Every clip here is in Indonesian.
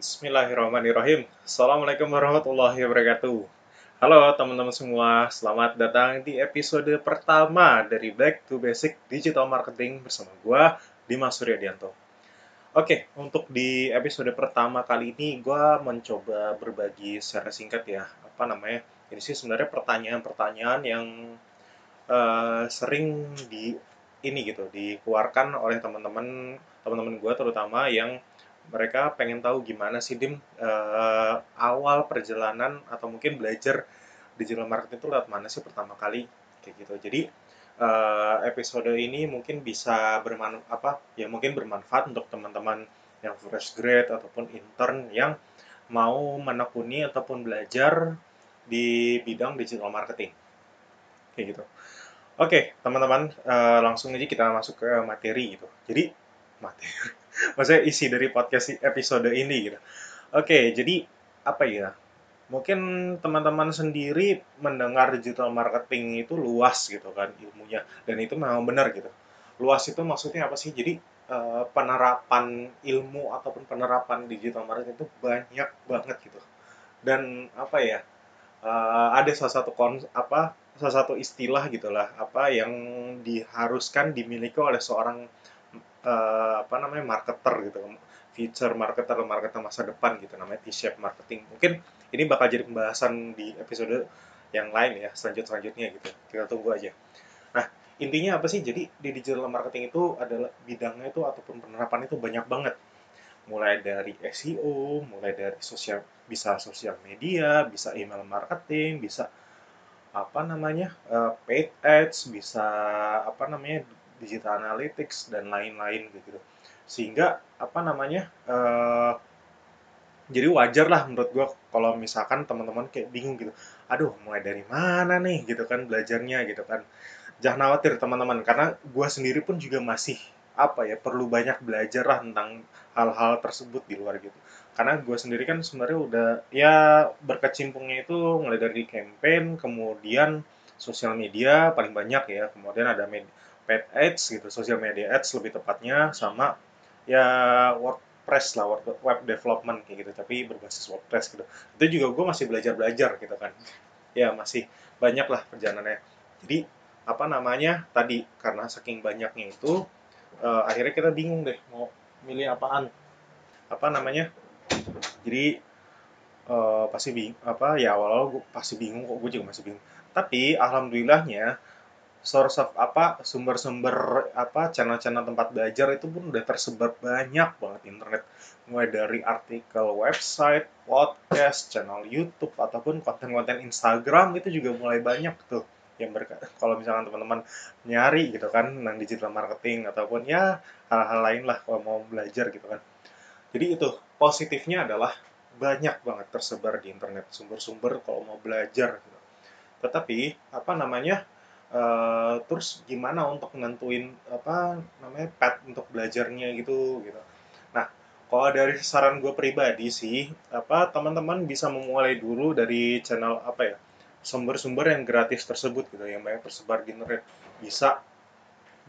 Bismillahirrahmanirrahim. Assalamualaikum warahmatullahi wabarakatuh. Halo teman-teman semua, selamat datang di episode pertama dari Back to Basic Digital Marketing bersama gua Dimas Suryadianto. Oke, untuk di episode pertama kali ini gua mencoba berbagi secara singkat ya, apa namanya? Ini sih sebenarnya pertanyaan-pertanyaan yang uh, sering di ini gitu dikeluarkan oleh teman-teman teman-teman gue terutama yang mereka pengen tahu gimana sih dim uh, awal perjalanan atau mungkin belajar digital marketing itu lewat mana sih pertama kali? Kayak gitu. Jadi uh, episode ini mungkin bisa berman apa ya mungkin bermanfaat untuk teman-teman yang fresh grade ataupun intern yang mau menekuni ataupun belajar di bidang digital marketing. Kayak gitu. Oke teman-teman uh, langsung aja kita masuk ke materi gitu. Jadi materi maksudnya isi dari podcast episode ini gitu. Oke, jadi apa ya? Mungkin teman-teman sendiri mendengar digital marketing itu luas gitu kan ilmunya dan itu memang benar gitu. Luas itu maksudnya apa sih? Jadi uh, penerapan ilmu ataupun penerapan digital marketing itu banyak banget gitu. Dan apa ya? Uh, ada salah satu kon apa salah satu istilah gitulah apa yang diharuskan dimiliki oleh seorang uh, apa namanya marketer gitu future marketer marketer masa depan gitu namanya T-shape marketing. Mungkin ini bakal jadi pembahasan di episode yang lain ya selanjut selanjutnya gitu. Kita tunggu aja. Nah intinya apa sih? Jadi di digital marketing itu adalah bidangnya itu ataupun penerapan itu banyak banget. Mulai dari SEO mulai dari sosial bisa sosial media bisa email marketing bisa apa namanya uh, paid ads bisa apa namanya digital analytics dan lain-lain gitu. Sehingga apa namanya uh, jadi wajar lah menurut gue kalau misalkan teman-teman kayak bingung gitu. Aduh mulai dari mana nih gitu kan belajarnya gitu kan. Jangan khawatir teman-teman karena gue sendiri pun juga masih apa ya perlu banyak belajar lah tentang hal-hal tersebut di luar gitu. Karena gue sendiri kan sebenarnya udah ya berkecimpungnya itu mulai dari campaign kemudian sosial media paling banyak ya kemudian ada med paid ads gitu, social media ads lebih tepatnya sama ya WordPress lah, web development kayak gitu, tapi berbasis WordPress gitu. Itu juga gue masih belajar-belajar gitu kan. Ya masih banyak lah perjalanannya. Jadi apa namanya tadi karena saking banyaknya itu uh, akhirnya kita bingung deh mau milih apaan. Apa namanya? Jadi uh, pasti bingung apa ya awal-awal gue pasti bingung kok gue juga masih bingung. Tapi alhamdulillahnya source of apa sumber-sumber apa channel-channel tempat belajar itu pun udah tersebar banyak banget internet mulai dari artikel website, podcast, channel YouTube ataupun konten-konten Instagram itu juga mulai banyak tuh yang berkata kalau misalkan teman-teman nyari gitu kan tentang digital marketing ataupun ya hal-hal lain lah kalau mau belajar gitu kan jadi itu positifnya adalah banyak banget tersebar di internet sumber-sumber kalau mau belajar gitu. tetapi apa namanya Uh, terus gimana untuk nentuin apa namanya pet untuk belajarnya gitu gitu. Nah, kalau dari saran gue pribadi sih, apa teman-teman bisa memulai dulu dari channel apa ya sumber-sumber yang gratis tersebut gitu, yang banyak tersebar di internet. Bisa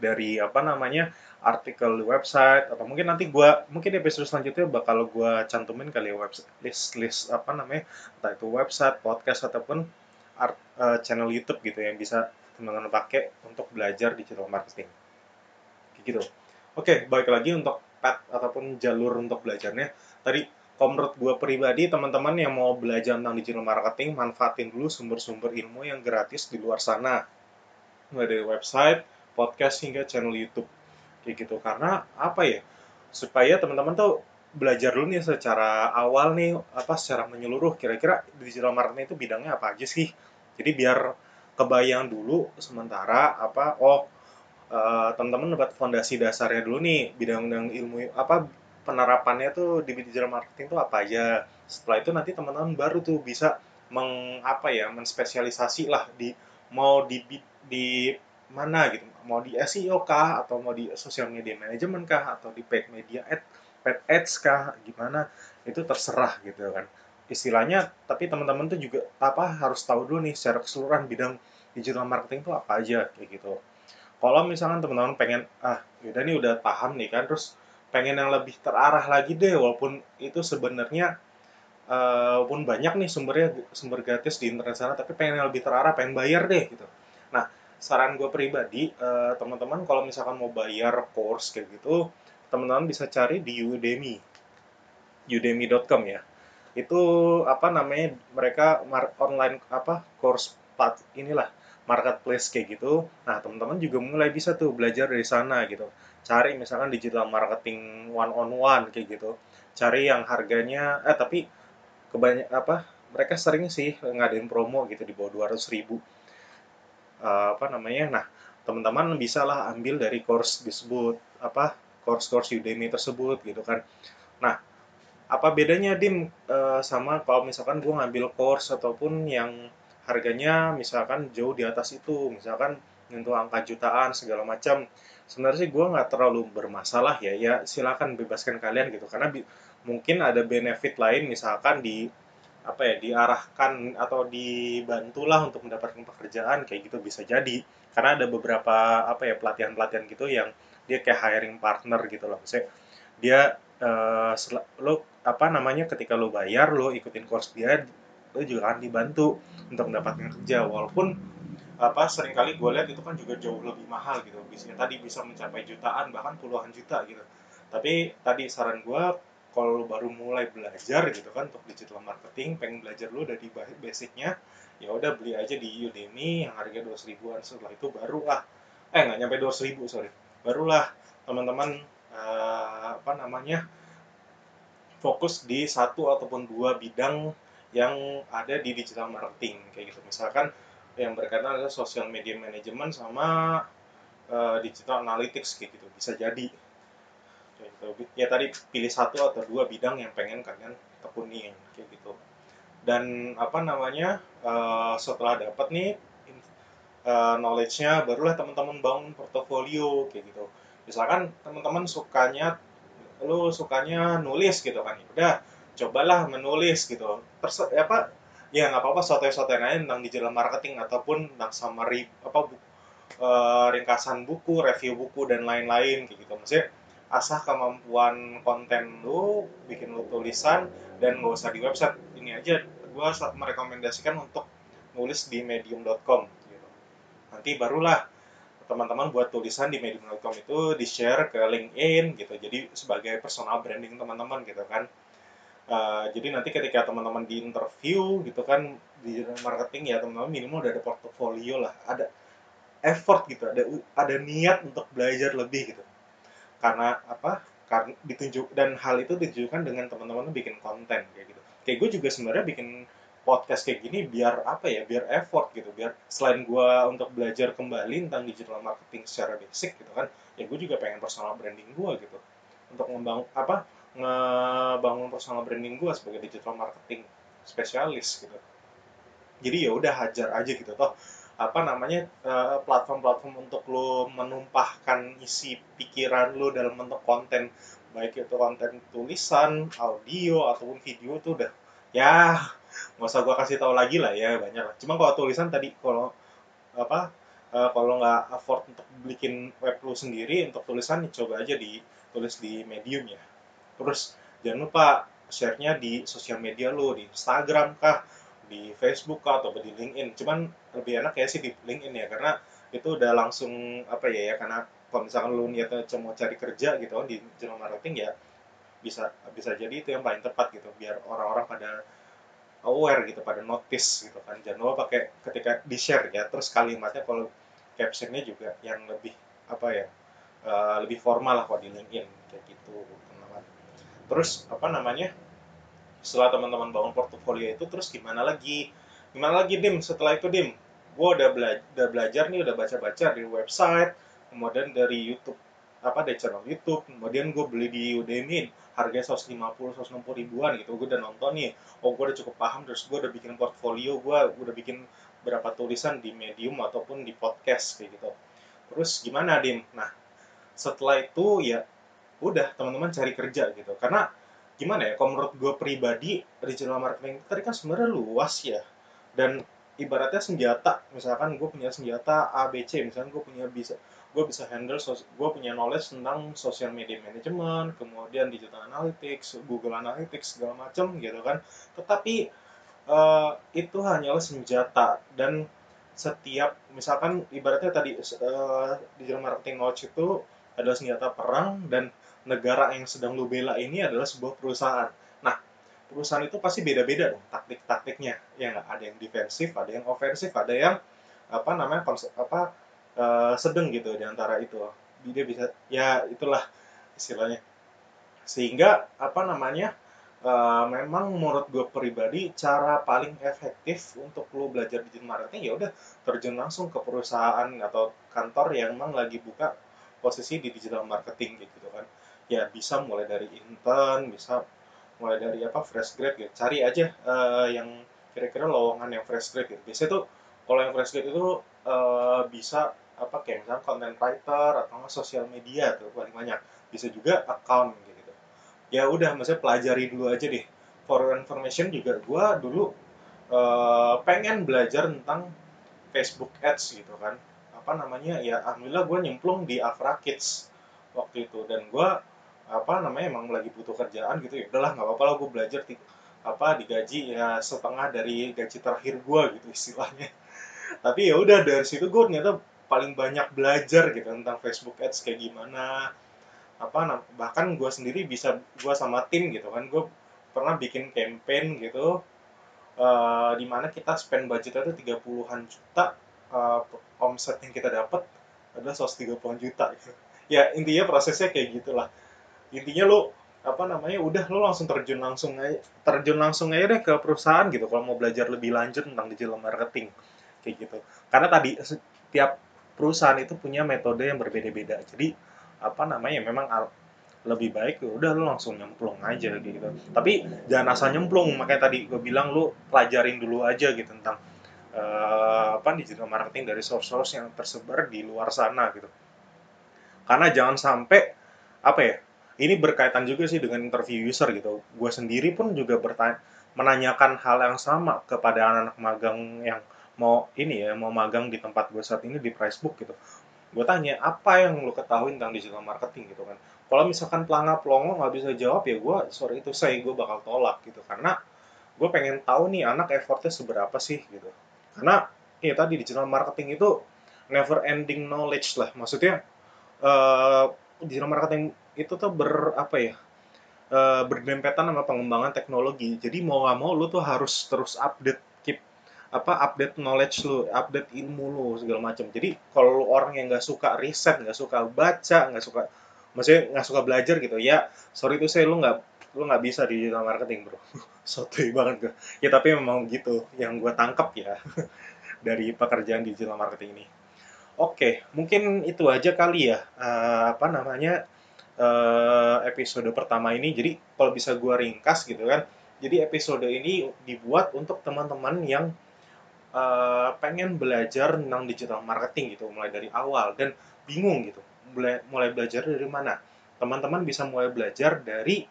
dari apa namanya artikel website atau mungkin nanti gue mungkin episode selanjutnya bakal gue cantumin kali ya website list list apa namanya entah itu website podcast ataupun art, uh, channel YouTube gitu yang bisa teman-teman pakai untuk belajar digital marketing. Kayak gitu. Oke, balik lagi untuk path ataupun jalur untuk belajarnya. Tadi kalau menurut gue pribadi, teman-teman yang mau belajar tentang digital marketing, manfaatin dulu sumber-sumber ilmu yang gratis di luar sana. Mulai dari website, podcast, hingga channel YouTube. Kayak gitu. Karena apa ya? Supaya teman-teman tuh belajar dulu nih secara awal nih, apa secara menyeluruh. Kira-kira digital marketing itu bidangnya apa aja sih? Jadi biar kebayang dulu sementara apa oh uh, teman-teman dapat fondasi dasarnya dulu nih bidang-bidang ilmu apa penerapannya tuh di digital marketing tuh apa aja setelah itu nanti teman-teman baru tuh bisa meng apa ya menspesialisasi lah di mau di di mana gitu mau di SEO kah atau mau di social media management kah atau di paid media ad paid ads kah gimana itu terserah gitu kan. Istilahnya tapi teman-teman tuh juga apa harus tahu dulu nih secara keseluruhan bidang digital marketing itu apa aja kayak gitu. Kalau misalkan teman-teman pengen ah yaudah nih udah paham nih kan terus pengen yang lebih terarah lagi deh walaupun itu sebenarnya uh, pun banyak nih sumbernya sumber gratis di internet sana tapi pengen yang lebih terarah pengen bayar deh gitu. Nah saran gue pribadi uh, teman-teman kalau misalkan mau bayar course kayak gitu teman-teman bisa cari di Udemy. Udemy.com ya. Itu apa namanya mereka online apa course part inilah marketplace kayak gitu. Nah teman-teman juga mulai bisa tuh belajar dari sana gitu. Cari misalkan digital marketing one on one kayak gitu. Cari yang harganya eh tapi kebanyak apa mereka sering sih ngadain promo gitu di bawah 200 ribu. Uh, apa namanya nah teman-teman bisa lah ambil dari course disebut apa course-course Udemy tersebut gitu kan. Nah apa bedanya dim uh, sama kalau misalkan gue ngambil course ataupun yang harganya misalkan jauh di atas itu misalkan menyentuh angka jutaan segala macam. Sebenarnya sih gue nggak terlalu bermasalah ya ya silakan bebaskan kalian gitu. Karena mungkin ada benefit lain misalkan di apa ya diarahkan atau dibantulah untuk mendapatkan pekerjaan kayak gitu bisa jadi. Karena ada beberapa apa ya pelatihan pelatihan gitu yang dia kayak hiring partner gitu loh. Misalnya dia uh, lo apa namanya ketika lo bayar lo ikutin course dia lo juga akan dibantu untuk mendapatkan kerja. Walaupun apa sering kali gue lihat itu kan juga jauh lebih mahal gitu. Biasanya tadi bisa mencapai jutaan bahkan puluhan juta gitu. Tapi tadi saran gue kalau baru mulai belajar gitu kan untuk digital marketing pengen belajar lu dari basicnya ya udah beli aja di Udemy yang harga dua ribuan setelah itu baru lah. Eh nggak nyampe dua ribu sorry barulah teman-teman uh, apa namanya fokus di satu ataupun dua bidang yang ada di digital marketing kayak gitu. Misalkan yang berkaitan adalah social media management sama uh, digital analytics kayak gitu. Bisa jadi. Gitu. Ya tadi pilih satu atau dua bidang yang pengen kalian tekunin kayak gitu. Dan apa namanya uh, setelah dapat nih uh, knowledge-nya barulah teman-teman bangun portofolio kayak gitu misalkan teman-teman sukanya lu sukanya nulis gitu kan udah cobalah menulis gitu terus apa ya nggak apa-apa sotoy-sotoy aja tentang digital marketing ataupun tentang summary apa uh, ringkasan buku, review buku dan lain-lain kayak gitu. Maksudnya asah kemampuan konten lu, bikin lu tulisan dan nggak usah di website. Ini aja gue merekomendasikan untuk nulis di medium.com. Nanti barulah teman-teman buat tulisan di medium.com itu di-share ke LinkedIn gitu. Jadi sebagai personal branding teman-teman gitu kan Uh, jadi nanti ketika teman-teman di interview gitu kan di marketing ya teman-teman minimal udah ada portofolio lah, ada effort gitu, ada ada niat untuk belajar lebih gitu. Karena apa? Karena ditunjuk dan hal itu ditunjukkan dengan teman-teman bikin konten kayak gitu. Kayak gue juga sebenarnya bikin podcast kayak gini biar apa ya biar effort gitu biar selain gue untuk belajar kembali tentang digital marketing secara basic gitu kan ya gue juga pengen personal branding gue gitu. Untuk membangun apa ngebangun personal branding gue sebagai digital marketing spesialis gitu. Jadi ya udah hajar aja gitu toh. Apa namanya eh, platform-platform untuk lo menumpahkan isi pikiran lo dalam bentuk konten baik itu konten tulisan audio ataupun video tuh udah ya nggak usah gue kasih tahu lagi lah ya banyak lah. Cuma kalau tulisan tadi kalau apa uh, kalau nggak afford untuk bikin web lo sendiri untuk tulisan coba aja ditulis di medium ya. Terus jangan lupa share-nya di sosial media lo di Instagram kah di Facebook kah atau di LinkedIn. Cuman lebih enak ya sih di LinkedIn ya karena itu udah langsung apa ya ya karena kalau misalkan lu niatnya cuma cari kerja gitu di digital marketing ya bisa bisa jadi itu yang paling tepat gitu biar orang-orang pada aware gitu pada notice gitu kan. Jangan lupa pakai ketika di share ya. Terus kalimatnya kalau captionnya juga yang lebih apa ya uh, lebih formal lah kalau di LinkedIn kayak gitu terus apa namanya setelah teman-teman bangun portofolio itu terus gimana lagi? Gimana lagi dim? Setelah itu dim gue udah, bela udah belajar nih udah baca-baca di website kemudian dari YouTube apa dari channel YouTube. Kemudian gue beli di Udemy harganya 150 160 ribuan gitu. Gue udah nonton nih. Oh gue udah cukup paham. Terus gue udah bikin portfolio gue udah bikin berapa tulisan di Medium ataupun di podcast kayak gitu. Terus gimana dim? Nah setelah itu ya udah teman-teman cari kerja gitu. Karena gimana ya kalau menurut gue pribadi digital marketing tadi kan sebenarnya luas ya. Dan ibaratnya senjata. Misalkan gue punya senjata ABC misalkan gue punya bisa gue bisa handle gue punya knowledge tentang social media management kemudian digital analytics Google Analytics segala macam gitu kan. Tetapi uh, itu hanyalah senjata. Dan setiap misalkan ibaratnya tadi uh, digital marketing knowledge itu adalah senjata perang dan negara yang sedang lu bela ini adalah sebuah perusahaan perusahaan itu pasti beda-beda dong taktik-taktiknya. Ya nggak? Ada yang defensif ada yang ofensif ada yang apa namanya konsep apa uh, sedang gitu di antara itu. Dia bisa ya itulah istilahnya. Sehingga apa namanya uh, memang menurut gue pribadi cara paling efektif untuk lo belajar digital marketing ya udah terjun langsung ke perusahaan atau kantor yang memang lagi buka posisi di digital marketing gitu kan. Ya bisa mulai dari intern bisa mulai dari apa fresh grade gitu. Cari aja uh, yang kira-kira lowongan yang fresh grade gitu. Biasanya tuh kalau yang fresh grade itu uh, bisa apa kayak misalnya content writer atau nggak sosial media tuh paling banyak. Bisa juga account gitu. Ya udah maksudnya pelajari dulu aja deh. For information juga gue dulu uh, pengen belajar tentang Facebook Ads gitu kan. Apa namanya? Ya alhamdulillah gue nyemplung di Afra Kids waktu itu. Dan gue apa namanya emang lagi butuh kerjaan gitu ya. Udahlah nggak apa-apa lah gue belajar di, apa digaji ya setengah dari gaji terakhir gue gitu istilahnya. Tapi ya udah dari situ gue ternyata paling banyak belajar gitu tentang Facebook Ads kayak gimana. Apa bahkan gue sendiri bisa gue sama tim gitu kan gue pernah bikin campaign gitu uh, di mana kita spend budgetnya itu tiga puluhan juta uh, omset yang kita dapat adalah 130 juta gitu. ya intinya prosesnya kayak gitulah intinya lo apa namanya udah lo langsung terjun langsung aja terjun langsung aja deh ke perusahaan gitu. Kalau mau belajar lebih lanjut tentang digital marketing kayak gitu. Karena tadi setiap perusahaan itu punya metode yang berbeda-beda. Jadi apa namanya memang lebih baik ya udah lo langsung nyemplung aja gitu. Tapi jangan asal nyemplung. Makanya tadi gue bilang lo pelajarin dulu aja gitu tentang uh, apa digital marketing dari source-source yang tersebar di luar sana gitu. Karena jangan sampai apa ya ini berkaitan juga sih dengan interview user gitu. Gue sendiri pun juga bertanya, menanyakan hal yang sama kepada anak-anak magang yang mau ini ya, mau magang di tempat gue saat ini di Facebook gitu. Gue tanya, apa yang lo ketahui tentang digital marketing gitu kan. Kalau misalkan pelangga pelongo nggak bisa jawab ya gue, sorry itu saya gue bakal tolak gitu. Karena gue pengen tahu nih anak effortnya seberapa sih gitu. Karena ya tadi digital marketing itu never ending knowledge lah. Maksudnya uh, digital marketing itu tuh ber apa ya uh, berdempetan sama pengembangan teknologi. Jadi mau nggak mau lu tuh harus terus update keep apa update knowledge lu update ilmu lu segala macam. Jadi kalau orang yang nggak suka riset nggak suka baca nggak suka maksudnya nggak suka belajar gitu ya sorry itu saya lu nggak lu nggak bisa di digital marketing bro. Sotoy banget gue ya tapi memang gitu yang gue tangkap ya dari pekerjaan digital marketing ini. Oke mungkin itu aja kali ya uh, apa namanya uh, episode pertama ini. Jadi kalau bisa gue ringkas gitu kan. Jadi episode ini dibuat untuk teman-teman yang uh, pengen belajar tentang digital marketing gitu, mulai dari awal dan bingung gitu, mulai mulai belajar dari mana. Teman-teman bisa mulai belajar dari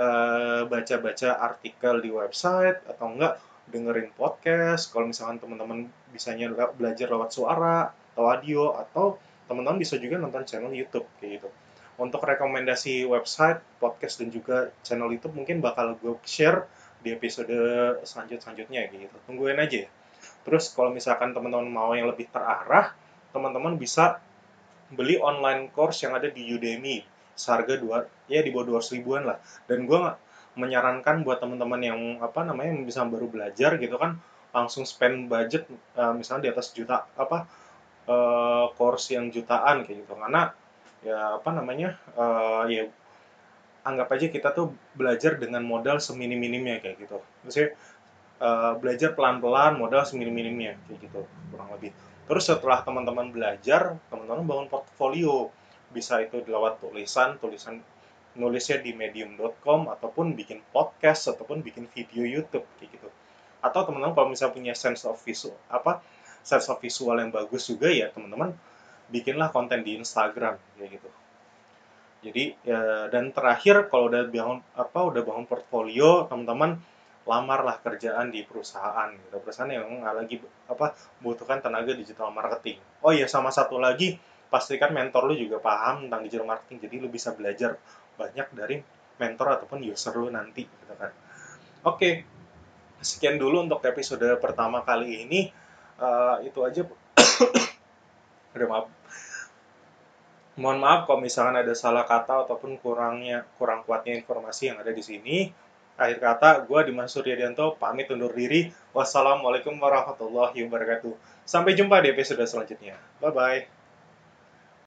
uh, baca-baca artikel di website atau enggak dengerin podcast. Kalau misalkan teman-teman bisanya belajar lewat suara atau audio atau teman-teman bisa juga nonton channel YouTube kayak gitu untuk rekomendasi website, podcast, dan juga channel YouTube mungkin bakal gue share di episode selanjut selanjutnya gitu. Tungguin aja ya. Terus kalau misalkan teman-teman mau yang lebih terarah, teman-teman bisa beli online course yang ada di Udemy seharga dua ya di bawah 200 ribuan lah. Dan gue menyarankan buat teman-teman yang apa namanya yang bisa baru belajar gitu kan langsung spend budget uh, misalnya di atas juta apa uh, course yang jutaan kayak gitu karena ya apa namanya uh, ya anggap aja kita tuh belajar dengan modal seminim-minimnya kayak gitu. Maksudnya uh, belajar pelan-pelan modal seminim-minimnya kayak gitu kurang lebih. Terus setelah teman-teman belajar, teman-teman bangun portfolio. Bisa itu lewat tulisan, tulisan nulisnya di medium.com ataupun bikin podcast ataupun bikin video YouTube kayak gitu. Atau teman-teman kalau misalnya punya sense of visual apa sense of visual yang bagus juga ya teman-teman bikinlah konten di Instagram kayak gitu. Jadi ya dan terakhir kalau udah bangun apa udah bangun portfolio teman-teman lamar lah kerjaan di perusahaan gitu. Perusahaan yang nggak lagi apa butuhkan tenaga digital marketing. Oh iya sama satu lagi pastikan mentor lu juga paham tentang digital marketing. Jadi lu bisa belajar banyak dari mentor ataupun user lu nanti gitu kan. Oke sekian dulu untuk episode pertama kali ini. Uh, itu aja udah maaf mohon maaf kalau misalkan ada salah kata ataupun kurangnya kurang kuatnya informasi yang ada di sini. Akhir kata, gue Dimas Suryadianto pamit undur diri. Wassalamualaikum warahmatullahi wabarakatuh. Sampai jumpa di episode selanjutnya. Bye-bye.